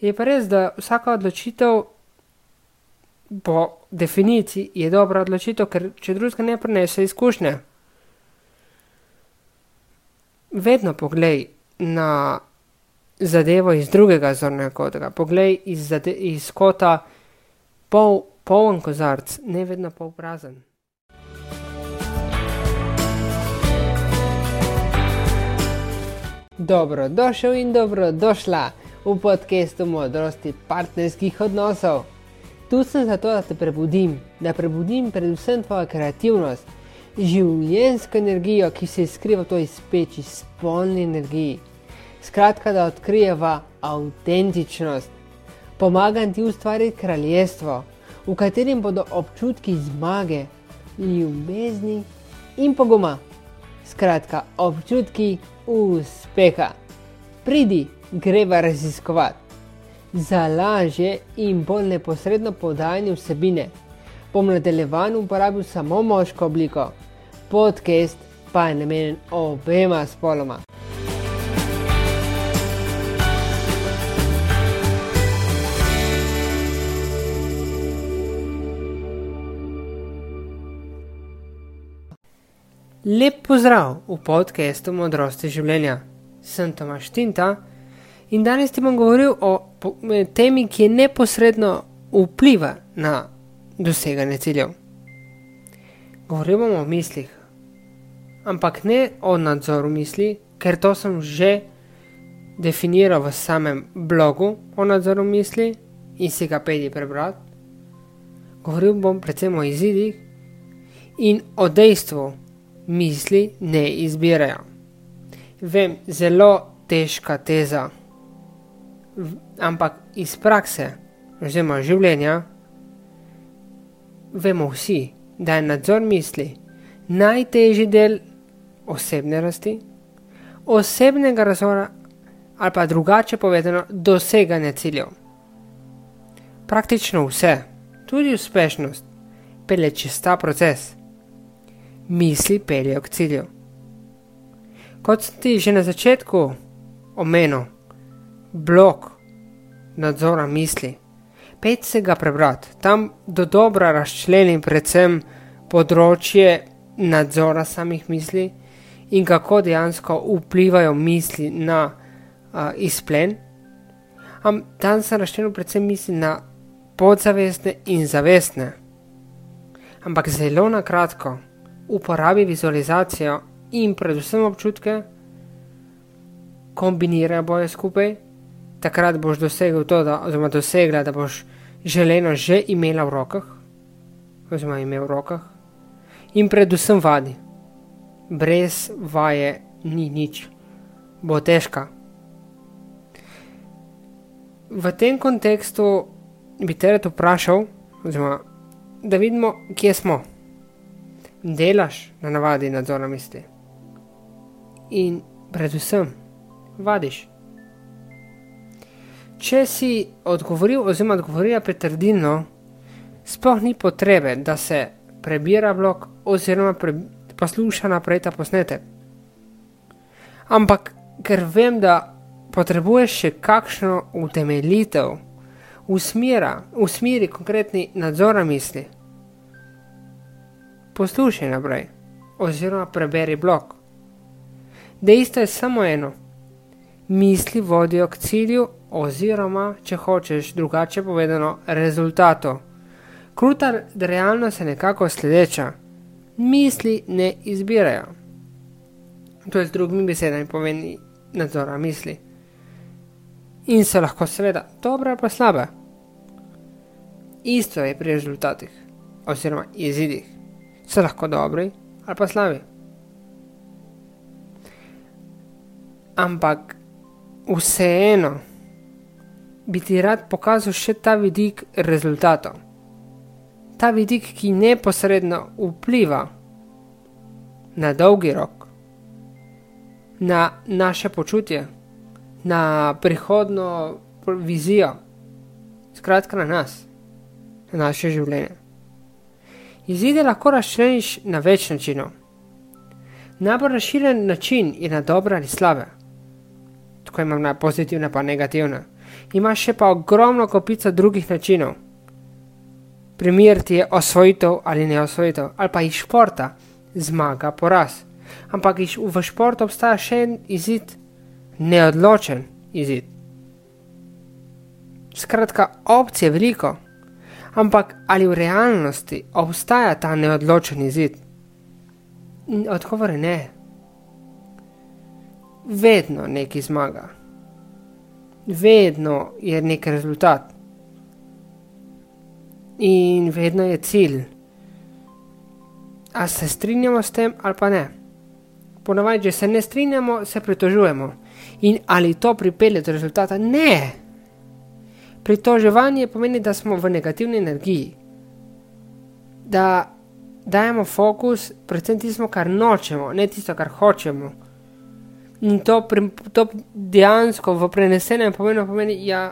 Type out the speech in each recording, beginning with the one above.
Je pa res, da vsaka odločitev po definiciji je dobra odločitev, ker če drugega ne prinese izkušnje. Vedno poglej na zadevo iz drugega zornega kota. Poglej iz, iz kota pol, poln kozarc, ne vedno pol prazen. Dobrodošel in dobrodošla v podkastu modrosti partnerskih odnosov. Tu sem zato, da te prebudim, da prebudim predvsem tvojo kreativnost, življensko energijo, ki se skriva v toj speči, spolni energiji. Skratka, da odkrijeva avtentičnost. Pomagam ti ustvariti kraljestvo, v katerem bodo občutki zmage, ljubezni in poguma. Skratka, občutki uspeha. Pridi, greva raziskovati. Za lažje in bolj neposredno podajanje vsebine bom nadaljevan uporabil samo moško obliko, podcast pa je namenjen obema spoloma. Lep pozdrav v podkastu Modrosti življenja. Sem Tomaš Tinta in danes ti bom govoril o temi, ki neposredno vpliva na doseganje ciljev. Govoril bom o mislih, ampak ne o nadzoru misli, ker to sem že definiral v samem blogu o nadzoru misli in si ga pedi prebrati. Govoril bom predvsem o izidih in o dejstvu, misli ne izbirajo. Vem, zelo težka teza, ampak iz prakse, oziroma življenja, vemo vsi, da je nadzor misli najtežji del osebne rasti, osebnega razvoja ali pa drugače povedano, doseganja ciljev. Praktično vse, tudi uspešnost, pele čez ta proces misli peljejo k cilju. Kot sem ti že na začetku omenil, blok nadzora misli, pet se ga prebrati, tam do dobra razčlenim predvsem področje nadzora samih misli in kako dejansko vplivajo misli na uh, izplen. Am, tam sem razčlenil predvsem misli na podzavestne in zavestne. Ampak zelo na kratko uporabi vizualizacijo in predvsem občutke, kombiniraj boje skupaj, takrat boš dosegel to, da, oziroma dosegla, da boš želeno že imela v rokah, oziroma imel v rokah, in predvsem vadi. Brez vaje ni nič, bo težka. V tem kontekstu bi te rad vprašal, oziroma, da vidimo, kje smo delaš na navadi nadzora misli. In predvsem, vadiš. Če si odgovoril, oziroma odgovorila pritrdilno, sploh ni potrebe, da se prebira blok oziroma pre, posluša naprej ta posnetek. Ampak, ker vem, da potrebuješ še kakšno utemeljitev, usmeri konkretni nadzor misli poslušaj naprej, oziroma preberi blog. Dejstvo je samo eno: misli vodijo k cilju, oziroma, če hočeš drugače povedano, rezultatu. Kruta realnost je nekako sledeča: misli ne izbirajo. To je z drugimi besedami pomeni nadzora misli. In so lahko seveda dobre ali pa slabe. Isto je pri rezultatih oziroma izidih so lahko dobri ali pa slabi. Ampak vseeno bi ti rad pokazal še ta vidik rezultatov. Ta vidik, ki neposredno vpliva na dolgi rok, na naše počutje, na prihodno vizijo, skratka na nas, na naše življenje. Izide lahko razčleniš na več načinov. Najbolj razširjen način je na dobre ali slabe. Tako imam na pozitivne, pa negativne. imaš še pa ogromno kopico drugih načinov. Primer ti je osvojitev ali ne osvojitev, ali pa iz športa, zmaga, poraz. Ampak v športu obstaja še en izid, neodločen izid. Skratka, opcije je veliko, ampak ali v realnosti obstaja ta neodločen izid? Odgovor je ne. Vedno neki zmaga, vedno je neki rezultat in vedno je cilj. A se strinjamo s tem ali pa ne? Ponavadi, če se ne strinjamo, se pritožujemo. In ali to pripelje do rezultata? Ne. Pritoževanje pomeni, da smo v negativni energiji, da dajemo fokus predvsem tisto, kar nočemo, ne tisto, kar hočemo. In to, to dejansko v prenesenem pomenu pomeni, da ja,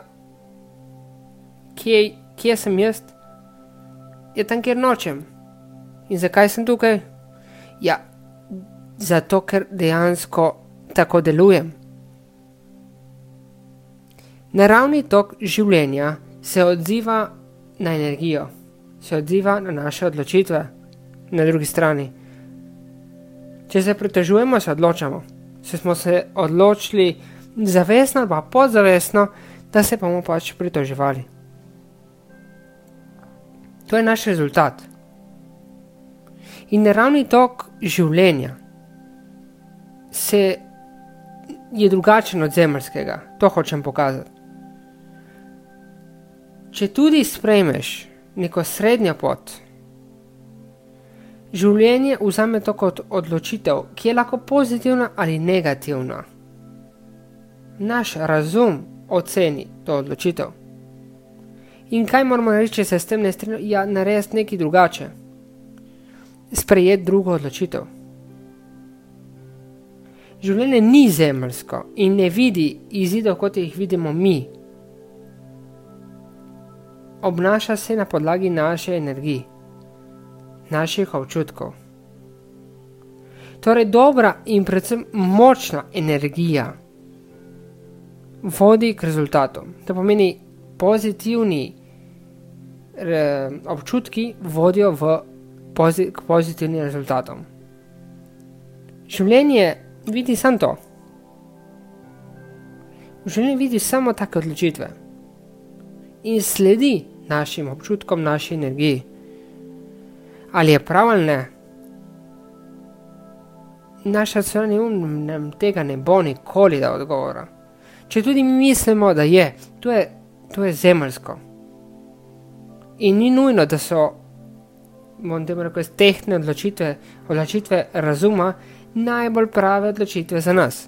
kje, kje sem jaz, je tam, kjer nočem. In zakaj sem tukaj? Ja, zato, ker dejansko tako delujem. Naravni tok življenja se odziva na energijo, se odziva na naše odločitve, na drugi strani. Če se pritožujemo, se odločamo. Se smo se odločili zavestno ali pa podzavestno, da se bomo pač pritoževali. To je naš rezultat. In naravni tok življenja se je drugačen od zemljskega, to hočem pokazati. Če tudi sprejmeš neko srednjo pot, življenje vzame to kot odločitev, ki je lahko pozitivna ali negativna. Naš razum oceni to odločitev. In kaj moramo reči, če se s tem ne strinjamo? Ja, narediti nekaj drugače. Sprejeti drugo odločitev. Življenje ni zemljsko in ne vidi izidov, kot jih vidimo mi obnaša se na podlagi naše energije, naših občutkov. Torej, dobra in predvsem močna energija vodi k rezultatom. To pomeni, pozitivni re, občutki vodijo v pozi, k pozitivnim rezultatom. Življenje vidi samo to. Življenje vidi samo take odločitve in sledi našim občutkom, naši energiji. Ali je prav ali ne? Naš racionalni um nam tega ne bo nikoli da odgovora. Če tudi mi mislimo, da je, to je, to je zemljsko. In ni nujno, da so, bom temu rekel, tehne odločitve, odločitve razuma najbolj prave odločitve za nas.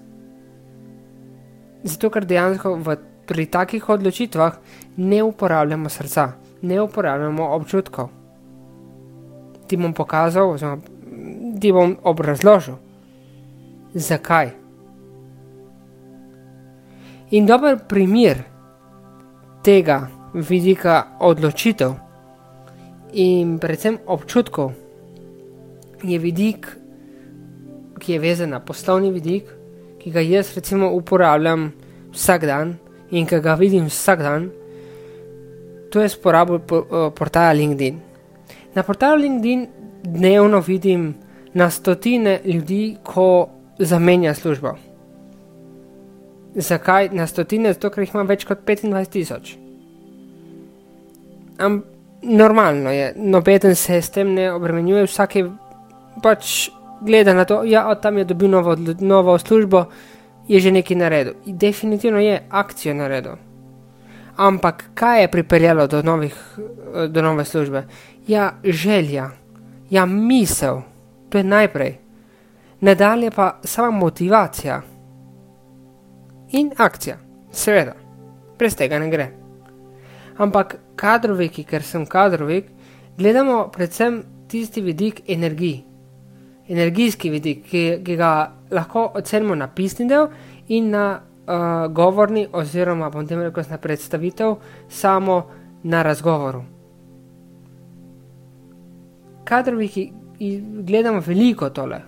Zato, ker dejansko v pri takih odločitvah ne uporabljamo srca, ne uporabljamo občutkov. Ti bom pokazal, oziroma ti bom obrazložil, zakaj. In dober primer tega vidika odločitev in predvsem občutkov je vidik, ki je vezan na poslovni vidik, ki ga jaz recimo uporabljam vsak dan in ki ga vidim vsak dan, to je sporabo eh, portala LinkedIn. Na portalu LinkedIn dnevno vidim na stotine ljudi, ko zamenja službo. Zakaj na stotine? Zato, ker jih ima več kot 25 tisoč. Am, normalno je, noben se s tem ne obremenjuje, vsak pač gleda na to, da ja, tam je dobil novo, novo službo, je že nekaj naredil. In definitivno je akcijo naredil. Ampak kaj je pripeljalo do, novih, do nove službe? Ja, želja, ja, misel, to je najprej. Nadalje pa sama motivacija in akcija, seveda, brez tega ne gre. Ampak kadroviki, ker sem kadrovik, gledamo predvsem tisti vidik energije energijski vidik, ki, ki ga lahko ocenimo na pisni del in na uh, govorni, oziroma bom tem rekel na predstavitev, samo na razgovoru. Kadrovi, ki gledamo veliko tole.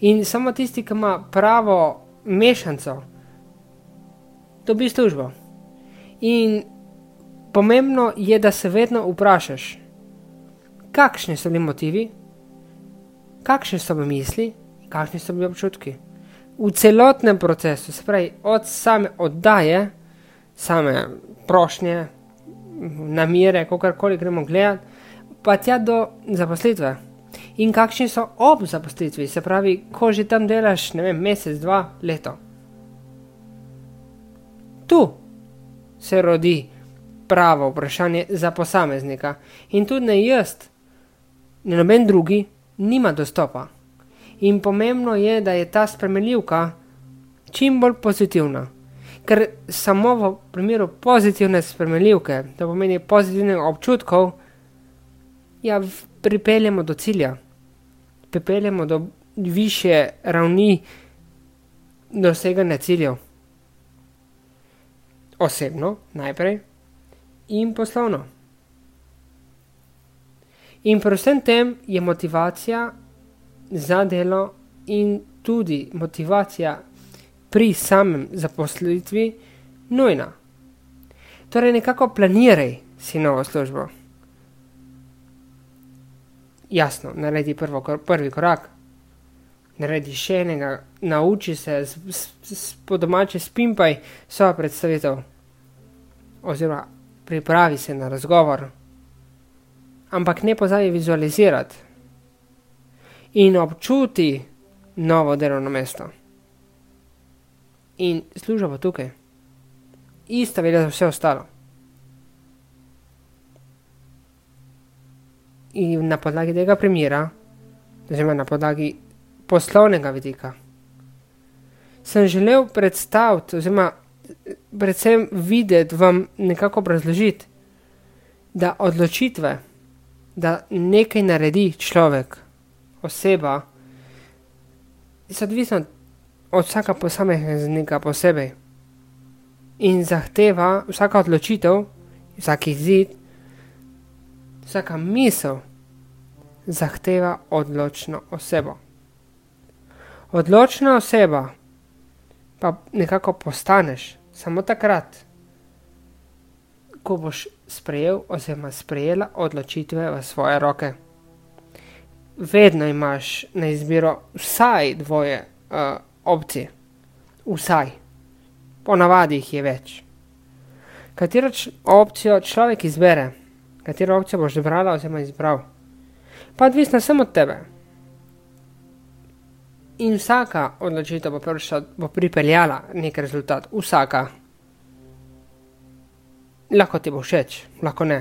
In samo tisti, ki ima pravo mešanico, dobi službo. In pomembno je, da se vedno vprašaš, kakšni so bili motivi, kakšne so bile misli, kakšni so bili občutki. V celotnem procesu, se pravi, od same oddaje, same prošnje, namere, kako koli gremo gledati, pa tja do zaposlitve. In kakšni so ob zaposlitvi, se pravi, ko že tam delaš, ne vem, mesec, dva, leto. Tu se rodi pravo vprašanje za posameznika. In tudi ne jaz, ne noben drugi, nima dostopa. In pomembno je, da je ta spremenljivka čim bolj pozitivna. Ker samo v primeru pozitivne spremenljivke, to pomeni pozitivnih občutkov, ja, pripeljemo do cilja, pripeljemo do više ravni doseganja ciljev. Osebno, najprej, in poslovno. In pri vsem tem je motivacija za delo in tudi motivacija pri samem zaposlitvi nujna. Torej, nekako planiraj si novo službo. Jasno, naredi prvo, prvi korak, naredi še enega, nauči se, po domači spimpaj svojo predstavitev, oziroma pripravi se na razgovor, ampak ne pozabi vizualizirati. In občuti novo delovno mesto. In služba tukaj, ista velja za vse ostalo. In na podlagi tega primera, oziroma na podlagi poslovnega vidika, sem želel predstaviti, oziroma predvsem videti, vam nekako obrazložiti, da odločitve, da nekaj naredi človek, oseba, so odvisne od vsaka posameznika posebej. In zahteva vsaka odločitev, vsak izid, vsaka misel, zahteva odločno osebo. Odločna oseba pa nekako postaneš samo takrat, ko boš sprejel oziroma sprejela odločitve v svoje roke. Vedno imaš na izbiro vsaj dvoje uh, opcije, vsaj, ponavadi jih je več. Katero opcijo človek izbere, katero opcijo boš izbrala oziroma izbral, pa odvisno samo od tebe. In vsaka odločitev bo, prišla, bo pripeljala nek rezultat, vsaka. Lahko ti bo všeč, lahko ne.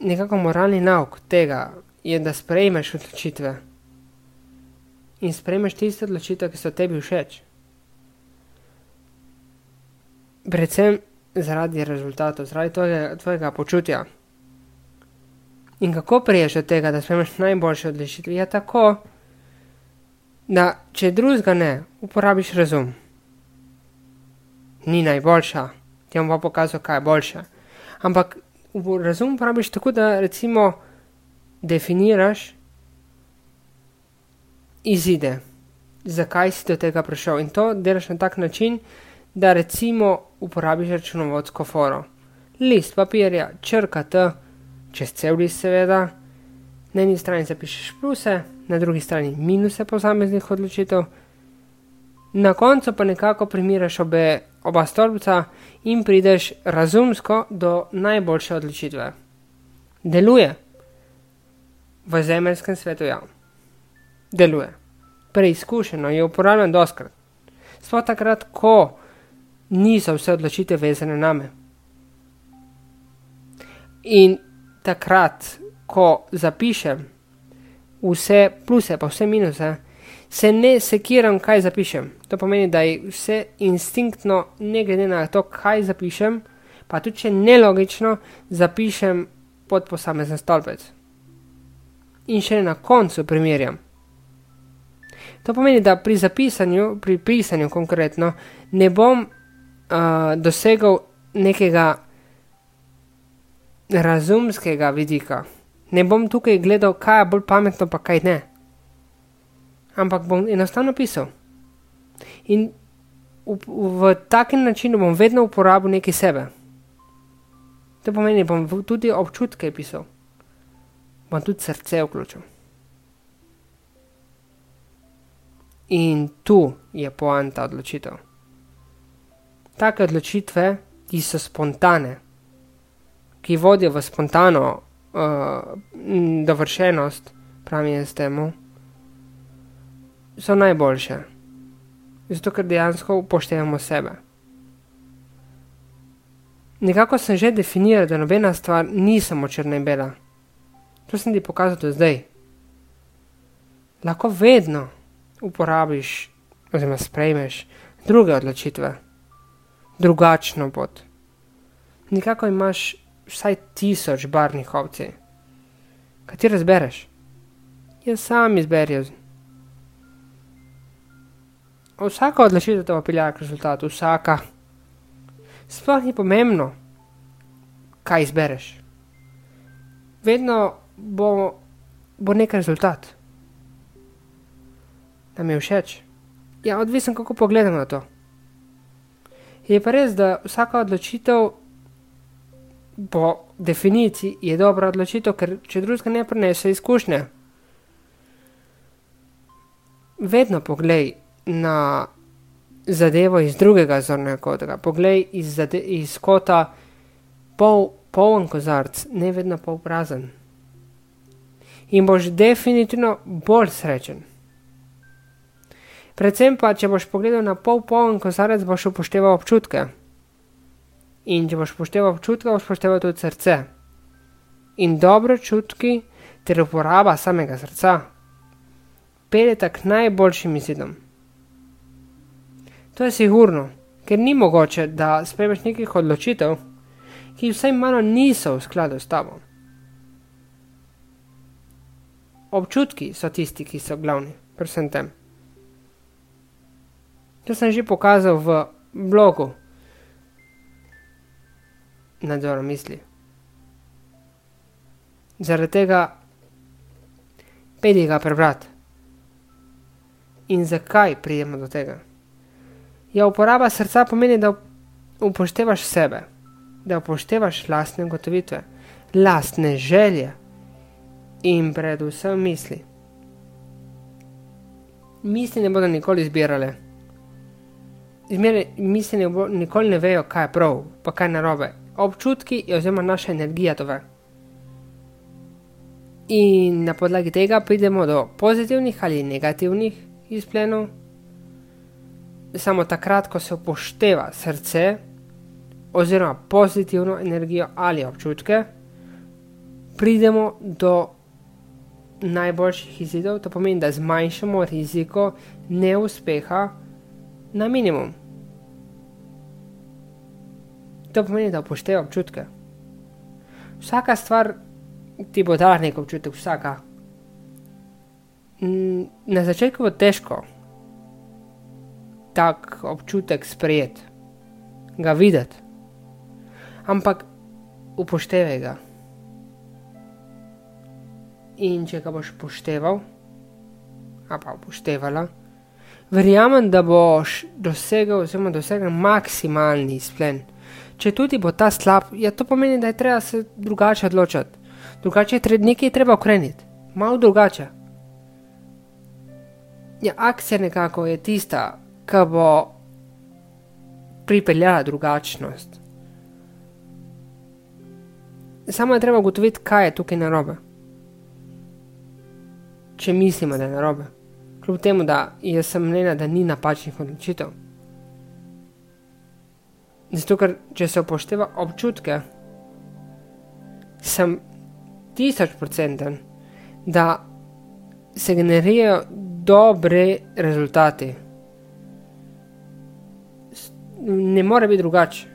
Nekako moralni nauk tega je, da sprejmeš odločitve in sprejmeš tiste odločitve, ki so tebi všeč. Predvsem zaradi rezultatov, zaradi tvojega, tvojega počutja. In kako priješ od tega, da sprejmeš najboljše odločitve? Je tako da če drugega ne, uporabiš razum. Ni najboljša, ti bom pa pokazal, kaj je boljša. Ampak razum uporabiš tako, da recimo definiraš izide, zakaj si do tega prišel. In to delaš na tak način, da recimo uporabiš računovodsko foro. List papirja, črka T, čez cel list seveda, na eni strani zapišeš pluse, na drugi strani minuse posameznih odločitev, na koncu pa nekako primiraš obe, oba stolpca in prideš razumsko do najboljše odločitve. Deluje v zemeljskem svetu, ja. Deluje. Preizkušeno je uporabljen doskrat. Sploh takrat, ko niso vse odločitve vezane name. In takrat, ko zapišem vse pluse, pa vse minuse, se ne sekiram, kaj zapišem. To pomeni, da je vse instinktno, ne glede na to, kaj zapišem, pa tudi če nelogično, zapišem pod posamezen stolpec. In še na koncu primerjam. To pomeni, da pri zapisanju, pri pisanju konkretno, ne bom uh, dosegel nekega razumskega vidika ne bom tukaj gledal, kaj je bolj pametno, pa kaj ne. Ampak bom enostavno pisal. In v, v takem načinu bom vedno uporabil nekaj sebe. To pomeni, bom tudi občutke pisal, bom tudi srce vključil. In tu je poanta odločitev. Take odločitve, ki so spontane, ki vodijo v spontano uh, dovršenost, pravi jaz temu, so najboljše. Zato, ker dejansko upoštevamo sebe. Nekako sem že definiral, da nobena stvar ni samo črna in bela. To sem ti pokazal do zdaj. Lahko vedno uporabiš, oziroma sprejmeš druge odločitve, drugačno pot. Nekako imaš vsaj tisoč barvnih ovci, katero izbereš. Jaz sam izberem. Vsaka odločitev te pelje k rezultatu, vsaka. Sploh ni pomembno, kaj izbereš. Vedno bo, bo nek rezultat da mi je všeč. Ja, odvisen, kako pogledam na to. Je pa res, da vsaka odločitev po definiciji je dobra odločitev, ker če drugega ne prenese izkušnje. Vedno poglej na zadevo iz drugega zornega kota, poglej iz, iz kota pol, poln kozarc, ne vedno pol prazen. In boš definitivno bolj srečen. Predvsem pa, če boš pogledal na pol poln kozarec, boš upošteval občutke. In če boš upošteval občutke, boš upošteval tudi srce. In dobro čutki ter uporaba samega srca peljeta k najboljšim izidom. To je sigurno, ker ni mogoče, da sprejmeš nekih odločitev, ki vsaj malo niso v skladu s tabo. Občutki so tisti, ki so glavni, predvsem tem. To sem že pokazal v blogu. Nadzor misli. Zaradi tega pedi ga prebrati. In zakaj pridemo do tega? Ja, uporaba srca pomeni, da upoštevaš sebe, da upoštevaš lastne ugotovitve, lastne želje in predvsem misli. Misli ne bodo nikoli zbirale zmeraj misli nikoli ne vejo, kaj je prav, pa kaj je narobe. Občutki, oziroma naša energija to ve. In na podlagi tega pridemo do pozitivnih ali negativnih izplenov. Samo takrat, ko se upošteva srce, oziroma pozitivno energijo ali občutke, pridemo do najboljših izidov. To pomeni, da zmanjšamo riziko neuspeha na minimum. To pomeni, da upošteva občutke. Vsaka stvar ti bo dala nek občutek, vsaka. Na začetku bo težko tak občutek sprejeti, ga videti, ampak upoštevaj ga. In če ga boš upošteval, a pa upoštevala, verjamem, da boš dosegel, oziroma dosegel maksimalni izplen. Če tudi bo ta slab, ja, to pomeni, da je treba se drugače odločiti. Drugače je treba nekaj treba ukreniti, malo drugače. Ja, akcija nekako je tista, ki bo pripeljala drugačnost. Samo je treba ugotoviti, kaj je tukaj narobe. Če mislimo, da je narobe kljub temu, da jaz sem mnenja, da ni napačnih odločitev. Zato, ker če se upošteva občutke, sem tisoč procenten, da se generirajo dobre rezultati. Ne more biti drugače.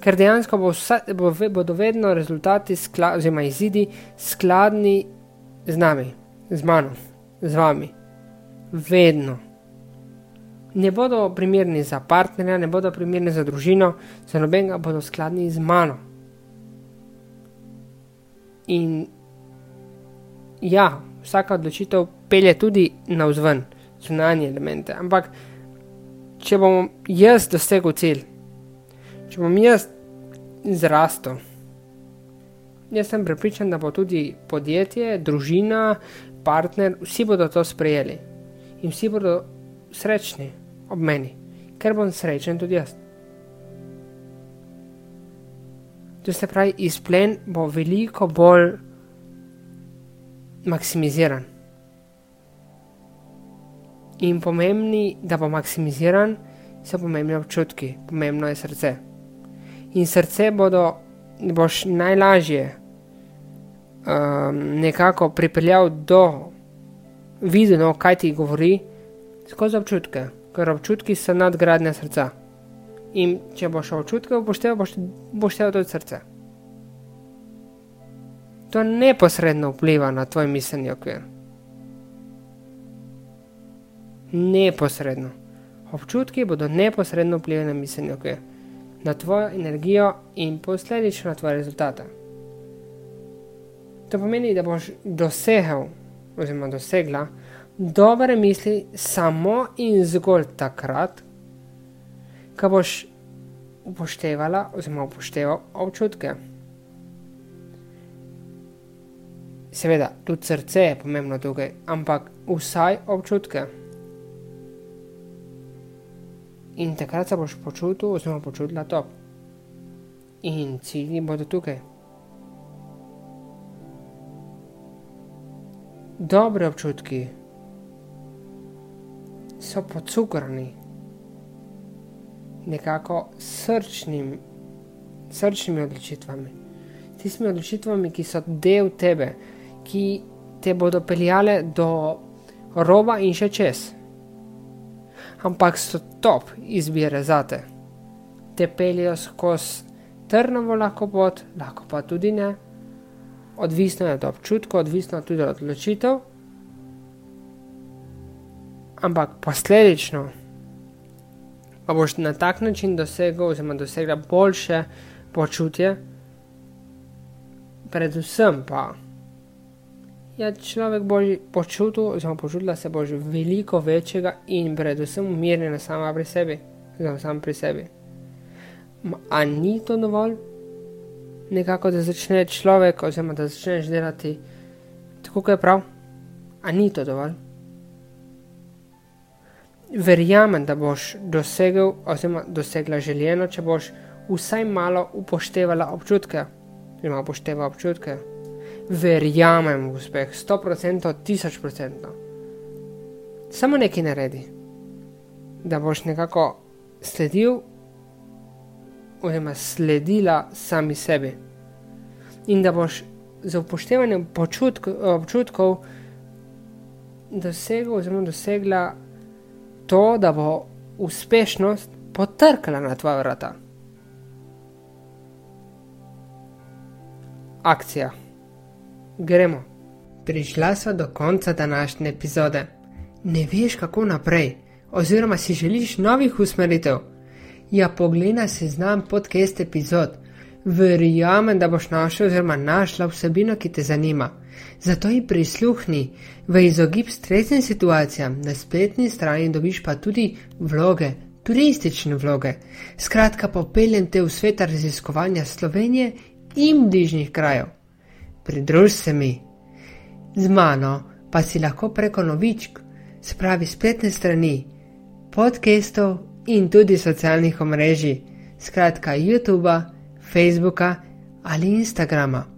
Ker dejansko bo vsa, bo, bodo vedno rezultati, skla, oziroma izidi, skladni z nami, z mano, z vami vedno. Ne bodo primerni za partnerja, ne bodo primerni za družino, za nobenega bodo skladni z mano. In ja, vsaka odločitev pelje tudi na vzven, zunanje elemente, ampak če bom jaz dosegel cilj, če bom jaz zrastel, jaz sem prepričan, da bo tudi podjetje, družina, partner, vsi bodo to sprejeli in vsi bodo srečni ob meni, ker bom srečen tudi jaz. To se pravi, izplen bo veliko bolj maksimiziran. In pomembni, da bo maksimiziran, so pomembni občutki, pomembno je srce. In srce bodo, boš najlažje um, nekako pripeljal do videno, kaj ti govori, skozi občutke, ker občutki so nadgradnja srca. In če boš občutke upošteval, boš, boš šel tudi srce. To neposredno vpliva na tvoj miselni okvir. Neposredno. Občutki bodo neposredno vplivali na miselni okvir, na tvojo energijo in posledično na tvoje rezultate. To pomeni, da boš dosegel, oziroma dosegla dobre misli samo in zgolj takrat, ko boš upoštevala oziroma upošteval občutke. Seveda, tudi srce je pomembno tukaj, ampak vsaj občutke. In takrat se boš počutil oziroma počutila top. In cilji bodo tukaj. Dobre občutki so pocukrani nekako srčnim, srčnimi odločitvami. Tistimi odločitvami, ki so del tebe, ki te bodo peljale do roba in še čez. Ampak so top izbire za te. Te peljejo skozi trnovo lahko pot, lahko pa tudi ne. Odvisno je od občutka, odvisno tudi od odločitev. Ampak posledično pa boš na tak način dosegel, oziroma dosegla boljše počutje, predvsem pa je človek bolj počutil, oziroma počutila se boš veliko večjega in predvsem umirjena sama pri sebi, oziroma sam pri sebi. A ni to dovolj? Nekako, da začne človek, oziroma da začneš delati tako, kot je prav, a ni to dovolj? Verjamem, da boš dosegel oziroma dosegla željeno, če boš vsaj malo upoštevala občutke. Oziroma upošteva občutke. Verjamem v uspeh, 100%, 1000%. Samo nekaj naredi, da boš nekako sledil oziroma sledila sami sebi. In da boš z upoštevanjem občutkov dosegel oziroma dosegla to, da bo uspešnost potrkala na tvoja vrata. Akcija. Gremo. Prišla sva do konca današnje epizode. Ne veš, kako naprej, oziroma si želiš novih usmeritev. Ja, poglej si znam podcast epizod. Verjamem, da boš našel oziroma našla vsebino, ki te zanima. Zato ji prisluhni, v izogib stresnim situacijam na spletni strani dobiš pa tudi vloge, turistične vloge. Skratka, popeljem te v svet raziskovanja Slovenije in bližnjih krajev. Pridruž se mi. Z mano pa si lahko preko novičk, spravi spletne strani, podcastov in tudi socialnih omrežij, skratka YouTube, Facebooka ali Instagrama.